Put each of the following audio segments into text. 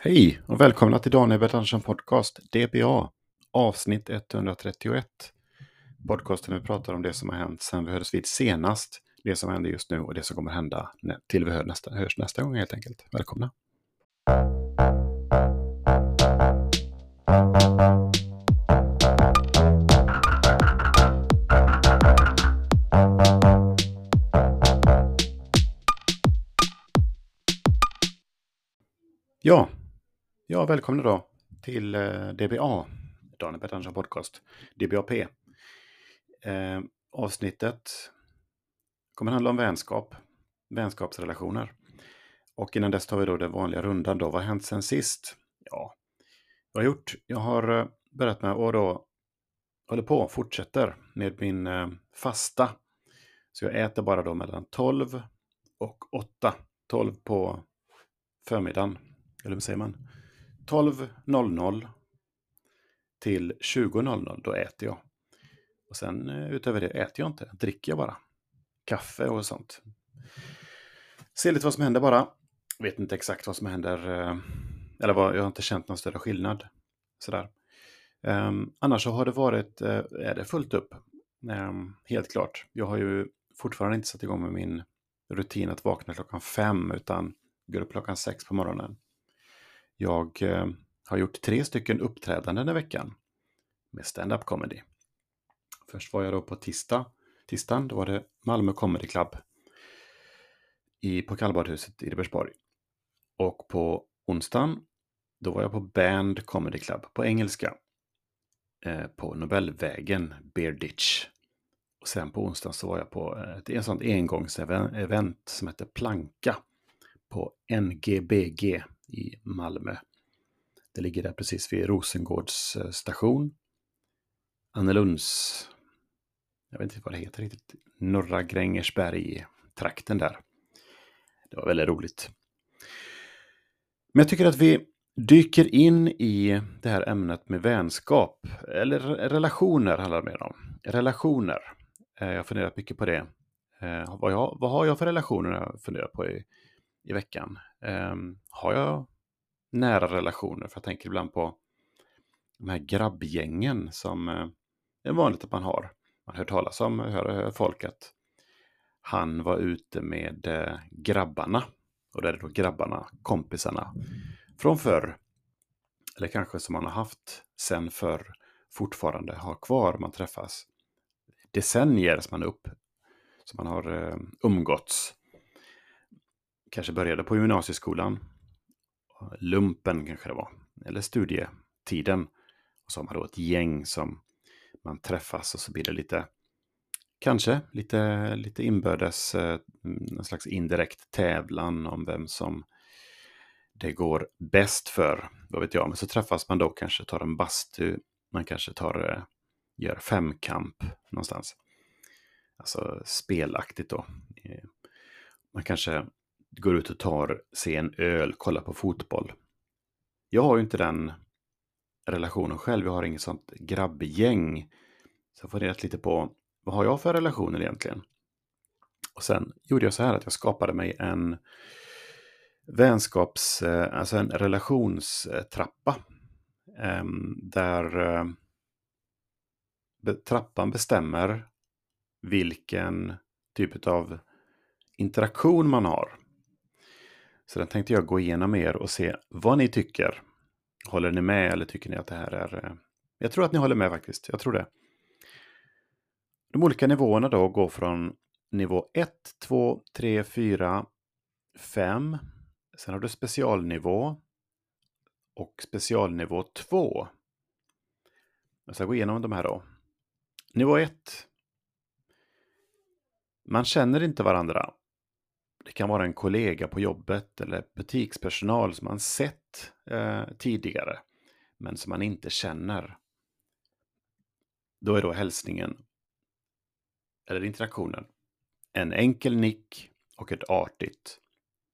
Hej och välkomna till Daniel Bertandersson Podcast, DBA, avsnitt 131. Podcasten vi pratar om det som har hänt sedan vi hördes vid senast, det som händer just nu och det som kommer hända till vi hör nästa, hörs nästa gång helt enkelt. Välkomna! Ja, Ja, välkomna då till eh, DBA, Daniel Pettersson Podcast, DBAP. Eh, avsnittet kommer handla om vänskap, vänskapsrelationer. Och innan dess tar vi då den vanliga rundan då. Vad har hänt sen sist? Ja, vad har jag gjort? Jag har eh, börjat med och då håller på, fortsätter med min eh, fasta. Så jag äter bara då mellan 12 och 8. 12 på förmiddagen, eller vad säger man? 12.00 till 20.00, då äter jag. Och sen eh, utöver det äter jag inte, dricker jag bara. Kaffe och sånt. Se lite vad som händer bara. Vet inte exakt vad som händer. Eh, eller vad, jag har inte känt någon större skillnad. Sådär. Um, annars så har det varit, uh, är det fullt upp. Um, helt klart. Jag har ju fortfarande inte satt igång med min rutin att vakna klockan fem utan går upp klockan sex på morgonen. Jag eh, har gjort tre stycken uppträdanden i veckan med stand-up comedy. Först var jag då på tisdag, tisdagen, då var det Malmö Comedy Club i, på Kallbadhuset i Ribersborg. Och på onsdagen, då var jag på Band Comedy Club på engelska. Eh, på Nobelvägen, Bear Ditch. Och sen på onsdagen så var jag på eh, ett ett sånt engångsevent som heter Planka på NGBG i Malmö. Det ligger där precis vid Rosengårds eh, station. Annelunds, jag vet inte vad det heter riktigt, Norra Grängersberg-trakten där. Det var väldigt roligt. Men jag tycker att vi dyker in i det här ämnet med vänskap, eller relationer handlar det mer om. Relationer. Eh, jag har funderat mycket på det. Eh, vad, jag, vad har jag för relationer jag funderar på i, i veckan? Um, har jag nära relationer? För jag tänker ibland på de här grabbgängen som uh, är vanligt att man har. Man hör talas om, hör, hör folk att han var ute med uh, grabbarna. Och det är då grabbarna, kompisarna från förr. Eller kanske som man har haft sen förr fortfarande har kvar. Man träffas decennier som man upp, som man har eh, umgåtts kanske började på gymnasieskolan. Lumpen kanske det var. Eller studietiden. Och så har man då ett gäng som man träffas och så blir det lite, kanske lite, lite inbördes, eh, en slags indirekt tävlan om vem som det går bäst för. Vad vet jag, men så träffas man då kanske, tar en bastu, man kanske tar, eh, gör femkamp någonstans. Alltså spelaktigt då. Eh, man kanske går ut och tar sig en öl, kollar på fotboll. Jag har ju inte den relationen själv. Jag har inget sånt grabbgäng. Så jag funderat lite på vad har jag för relationer egentligen? Och sen gjorde jag så här att jag skapade mig en vänskaps, eh, alltså en relationstrappa. Ehm, där eh, trappan bestämmer vilken typ av interaktion man har. Så den tänkte jag gå igenom er och se vad ni tycker. Håller ni med eller tycker ni att det här är... Eh, jag tror att ni håller med faktiskt. Jag tror det. De olika nivåerna då går från nivå 1, 2, 3, 4, 5. Sen har du specialnivå och specialnivå 2. Jag ska gå igenom de här då. Nivå 1. Man känner inte varandra. Det kan vara en kollega på jobbet eller butikspersonal som man sett eh, tidigare men som man inte känner. Då är då hälsningen, eller interaktionen, en enkel nick och ett artigt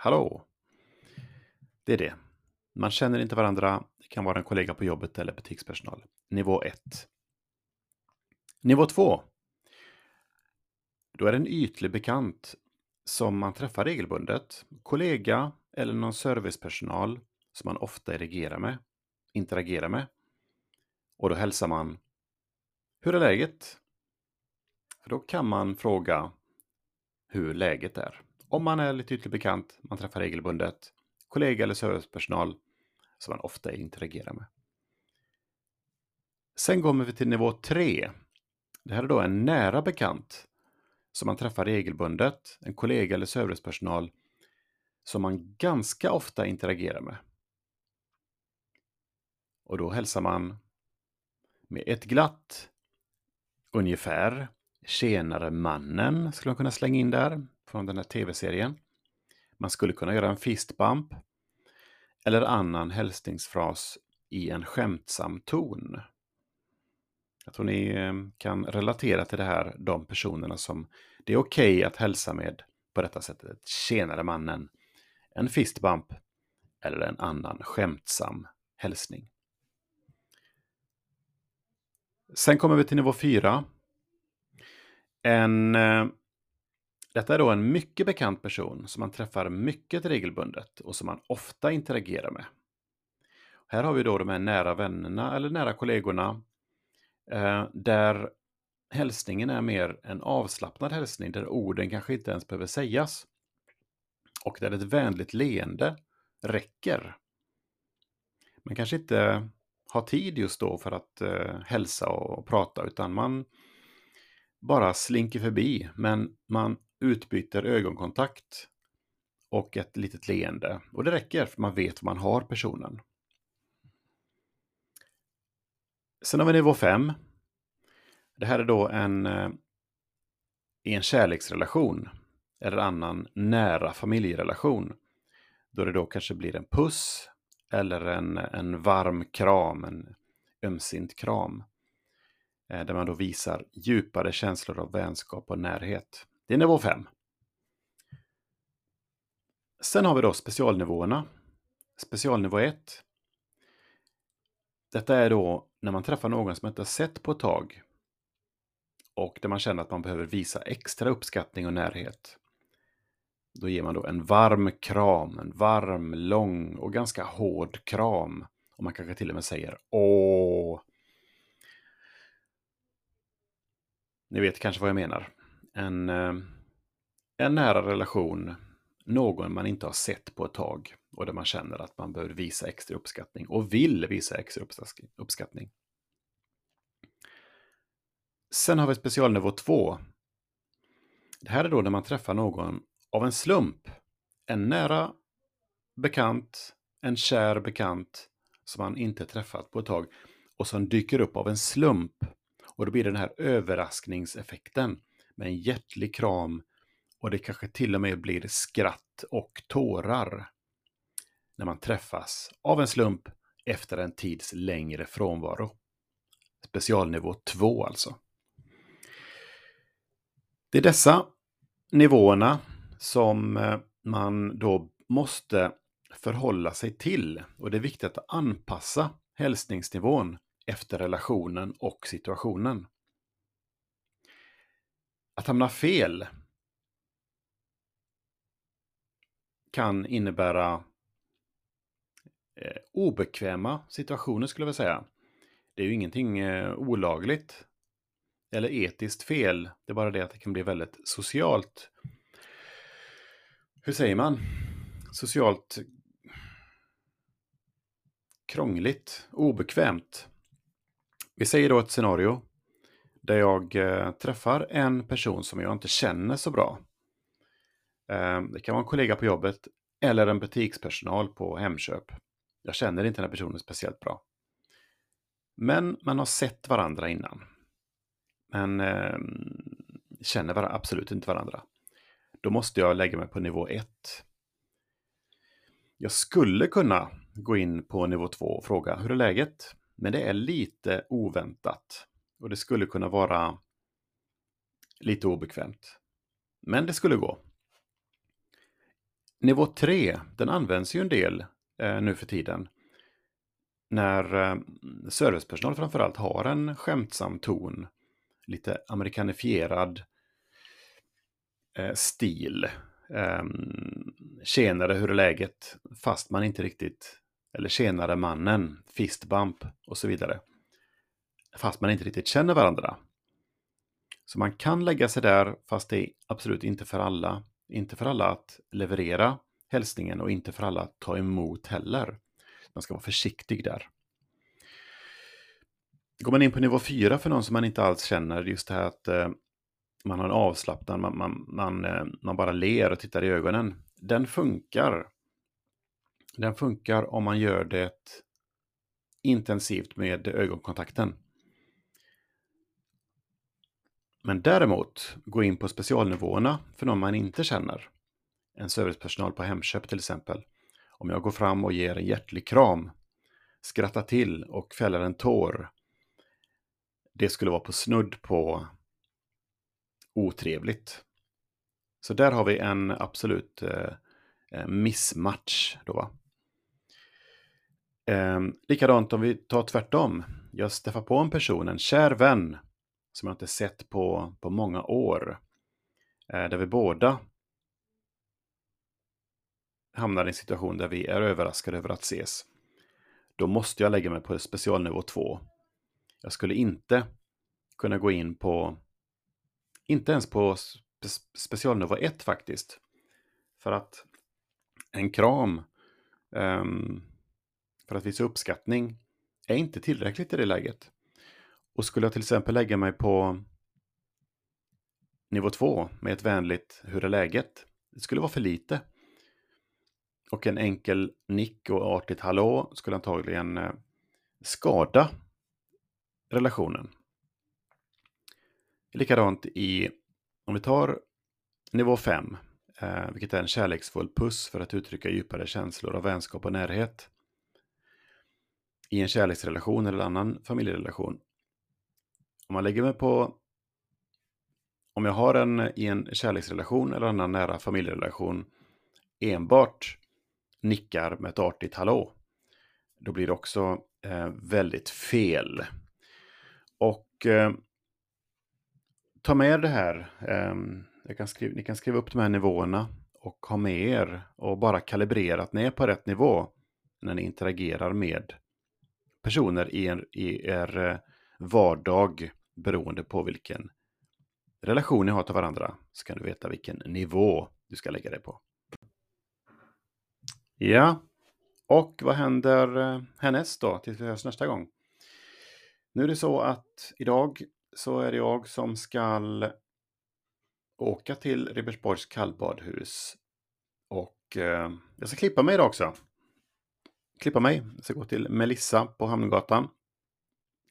Hallå! Det är det. Man känner inte varandra. Det kan vara en kollega på jobbet eller butikspersonal. Nivå 1. Nivå 2. Då är det en ytlig bekant som man träffar regelbundet, kollega eller någon servicepersonal som man ofta interagerar med. interagerar med. Och då hälsar man Hur är läget? För då kan man fråga hur läget är. Om man är lite ytligt bekant, man träffar regelbundet, kollega eller servicepersonal som man ofta interagerar med. Sen kommer vi till nivå 3. Det här är då en nära bekant som man träffar regelbundet, en kollega eller servicepersonal som man ganska ofta interagerar med. Och då hälsar man med ett glatt ungefär Tjenare mannen skulle man kunna slänga in där från den här tv-serien. Man skulle kunna göra en fistbump eller annan hälsningsfras i en skämtsam ton. Jag tror ni eh, kan relatera till det här, de personerna som det är okej okay att hälsa med på detta sättet. Tjenare mannen, en fistbump eller en annan skämtsam hälsning. Sen kommer vi till nivå 4. En, eh, detta är då en mycket bekant person som man träffar mycket regelbundet och som man ofta interagerar med. Här har vi då de här nära vännerna eller nära kollegorna Eh, där hälsningen är mer en avslappnad hälsning där orden kanske inte ens behöver sägas. Och där ett vänligt leende räcker. Man kanske inte har tid just då för att eh, hälsa och prata utan man bara slinker förbi men man utbyter ögonkontakt och ett litet leende. Och det räcker för man vet var man har personen. Sen har vi nivå 5. Det här är då en, eh, en kärleksrelation eller annan nära familjerelation. Då det då kanske blir en puss eller en, en varm kram, en ömsint kram. Eh, där man då visar djupare känslor av vänskap och närhet. Det är nivå 5. Sen har vi då specialnivåerna. Specialnivå 1. Detta är då när man träffar någon som man inte har sett på ett tag och där man känner att man behöver visa extra uppskattning och närhet. Då ger man då en varm kram, en varm, lång och ganska hård kram. Och man kanske till och med säger åh. Ni vet kanske vad jag menar. En, eh, en nära relation, någon man inte har sett på ett tag och där man känner att man behöver visa extra uppskattning och vill visa extra uppskattning. Sen har vi specialnivå 2. Det här är då när man träffar någon av en slump. En nära bekant, en kär bekant som man inte träffat på ett tag och som dyker upp av en slump. Och då blir det den här överraskningseffekten med en hjärtlig kram och det kanske till och med blir skratt och tårar när man träffas av en slump efter en tids längre frånvaro. Specialnivå 2 alltså. Det är dessa nivåerna som eh, man då måste förhålla sig till. Och det är viktigt att anpassa hälsningsnivån efter relationen och situationen. Att hamna fel kan innebära eh, obekväma situationer skulle jag vilja säga. Det är ju ingenting eh, olagligt eller etiskt fel. Det är bara det att det kan bli väldigt socialt. Hur säger man? Socialt krångligt, obekvämt. Vi säger då ett scenario där jag eh, träffar en person som jag inte känner så bra. Eh, det kan vara en kollega på jobbet eller en butikspersonal på Hemköp. Jag känner inte den här personen speciellt bra. Men man har sett varandra innan. Men eh, känner varandra, absolut inte varandra. Då måste jag lägga mig på nivå 1. Jag skulle kunna gå in på nivå 2 och fråga hur är läget? Men det är lite oväntat. Och det skulle kunna vara lite obekvämt. Men det skulle gå. Nivå 3, den används ju en del eh, nu för tiden. När eh, servicepersonal framförallt har en skämtsam ton lite amerikanifierad eh, stil. Eh, tjenare, hur är läget? Fast man inte riktigt eller tjenare mannen, fistbump och så vidare. Fast man inte riktigt känner varandra. Så man kan lägga sig där fast det är absolut inte för alla. Inte för alla att leverera hälsningen och inte för alla att ta emot heller. Man ska vara försiktig där. Går man in på nivå 4 för någon som man inte alls känner, just det här att eh, man har en avslappnad, man, man, man, eh, man bara ler och tittar i ögonen. Den funkar. Den funkar om man gör det intensivt med ögonkontakten. Men däremot, gå in på specialnivåerna för någon man inte känner. En servicepersonal på Hemköp till exempel. Om jag går fram och ger en hjärtlig kram, skrattar till och fäller en tår. Det skulle vara på snudd på otrevligt. Så där har vi en absolut eh, eh missmatch. Då, va? Eh, likadant om vi tar tvärtom. Jag träffar på en person, en kär vän, som jag inte sett på, på många år. Eh, där vi båda hamnar i en situation där vi är överraskade över att ses. Då måste jag lägga mig på specialnivå 2. Jag skulle inte kunna gå in på, inte ens på specialnivå 1 faktiskt. För att en kram um, för att visa uppskattning är inte tillräckligt i det läget. Och skulle jag till exempel lägga mig på nivå 2 med ett vänligt hur är läget? Det skulle vara för lite. Och en enkel nick och artigt hallå skulle antagligen eh, skada relationen. Likadant i, om vi tar nivå 5, eh, vilket är en kärleksfull puss för att uttrycka djupare känslor av vänskap och närhet. I en kärleksrelation eller annan familjerelation om man lägger mig på om jag har en i en kärleksrelation eller annan nära familjerelation enbart nickar med ett artigt hallå, då blir det också eh, väldigt fel. Och eh, ta med det här. Eh, kan skriva, ni kan skriva upp de här nivåerna och ha med er och bara kalibrera att ni är på rätt nivå när ni interagerar med personer i, er, i er eh, vardag beroende på vilken relation ni har till varandra så kan du veta vilken nivå du ska lägga dig på. Ja, och vad händer eh, härnäst då tills vi hörs nästa gång? Nu är det så att idag så är det jag som ska åka till Ribersborgs kallbadhus och eh, jag ska klippa mig idag också. Klippa mig. Jag ska gå till Melissa på Hamngatan.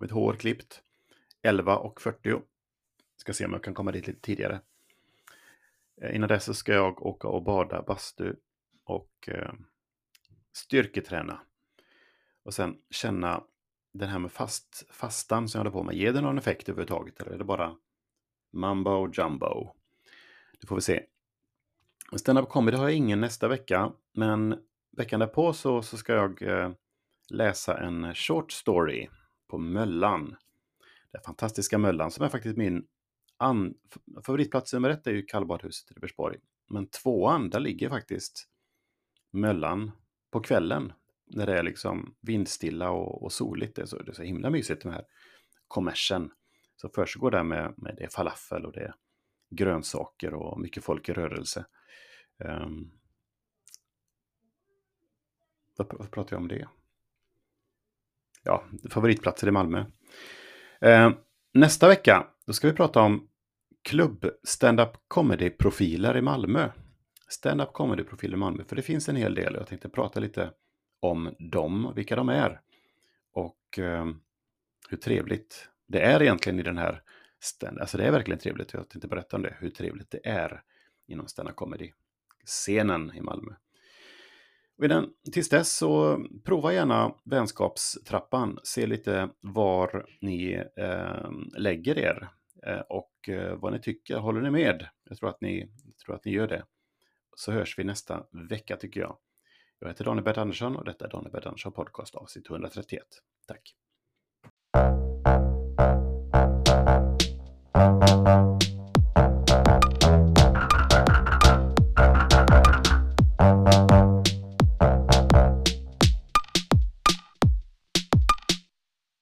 Mitt hår klippt. 11.40. Ska se om jag kan komma dit lite tidigare. Eh, innan dess så ska jag åka och bada bastu och eh, styrketräna. Och sen känna den här med fast, fastan som jag håller på med. Ger det någon effekt överhuvudtaget eller är det bara mambo jumbo? Det får vi se. Stand-up comedy har jag ingen nästa vecka, men veckan därpå så, så ska jag eh, läsa en short story på Möllan. Den fantastiska Möllan som är faktiskt min an... favoritplats nummer ett är ju kallbadhuset i Ribersborg. Men tvåan, där ligger faktiskt Möllan på kvällen. När det är liksom vindstilla och, och soligt. Det är, så, det är så himla mysigt den här kommersen. Så försiggår där med, med det falafel och det är grönsaker och mycket folk i rörelse. Um, vad, vad pratar jag om det? Ja, favoritplatser i Malmö. Eh, nästa vecka, då ska vi prata om klubb stand-up comedy-profiler i Malmö. Stand-up comedy-profiler i Malmö, för det finns en hel del. Jag tänkte prata lite om dem, vilka de är. Och eh, hur trevligt det är egentligen i den här stand Alltså det är verkligen trevligt, jag tänkte berätta om det, hur trevligt det är inom stand-up comedy-scenen i Malmö. Och den, tills dess så prova gärna vänskapstrappan. Se lite var ni eh, lägger er eh, och eh, vad ni tycker. Håller ni med? Jag tror, att ni, jag tror att ni gör det så hörs vi nästa vecka tycker jag. Jag heter Daniel Bert Andersson och detta är Daniel Bert Andersson Podcast avsnitt 131. Tack!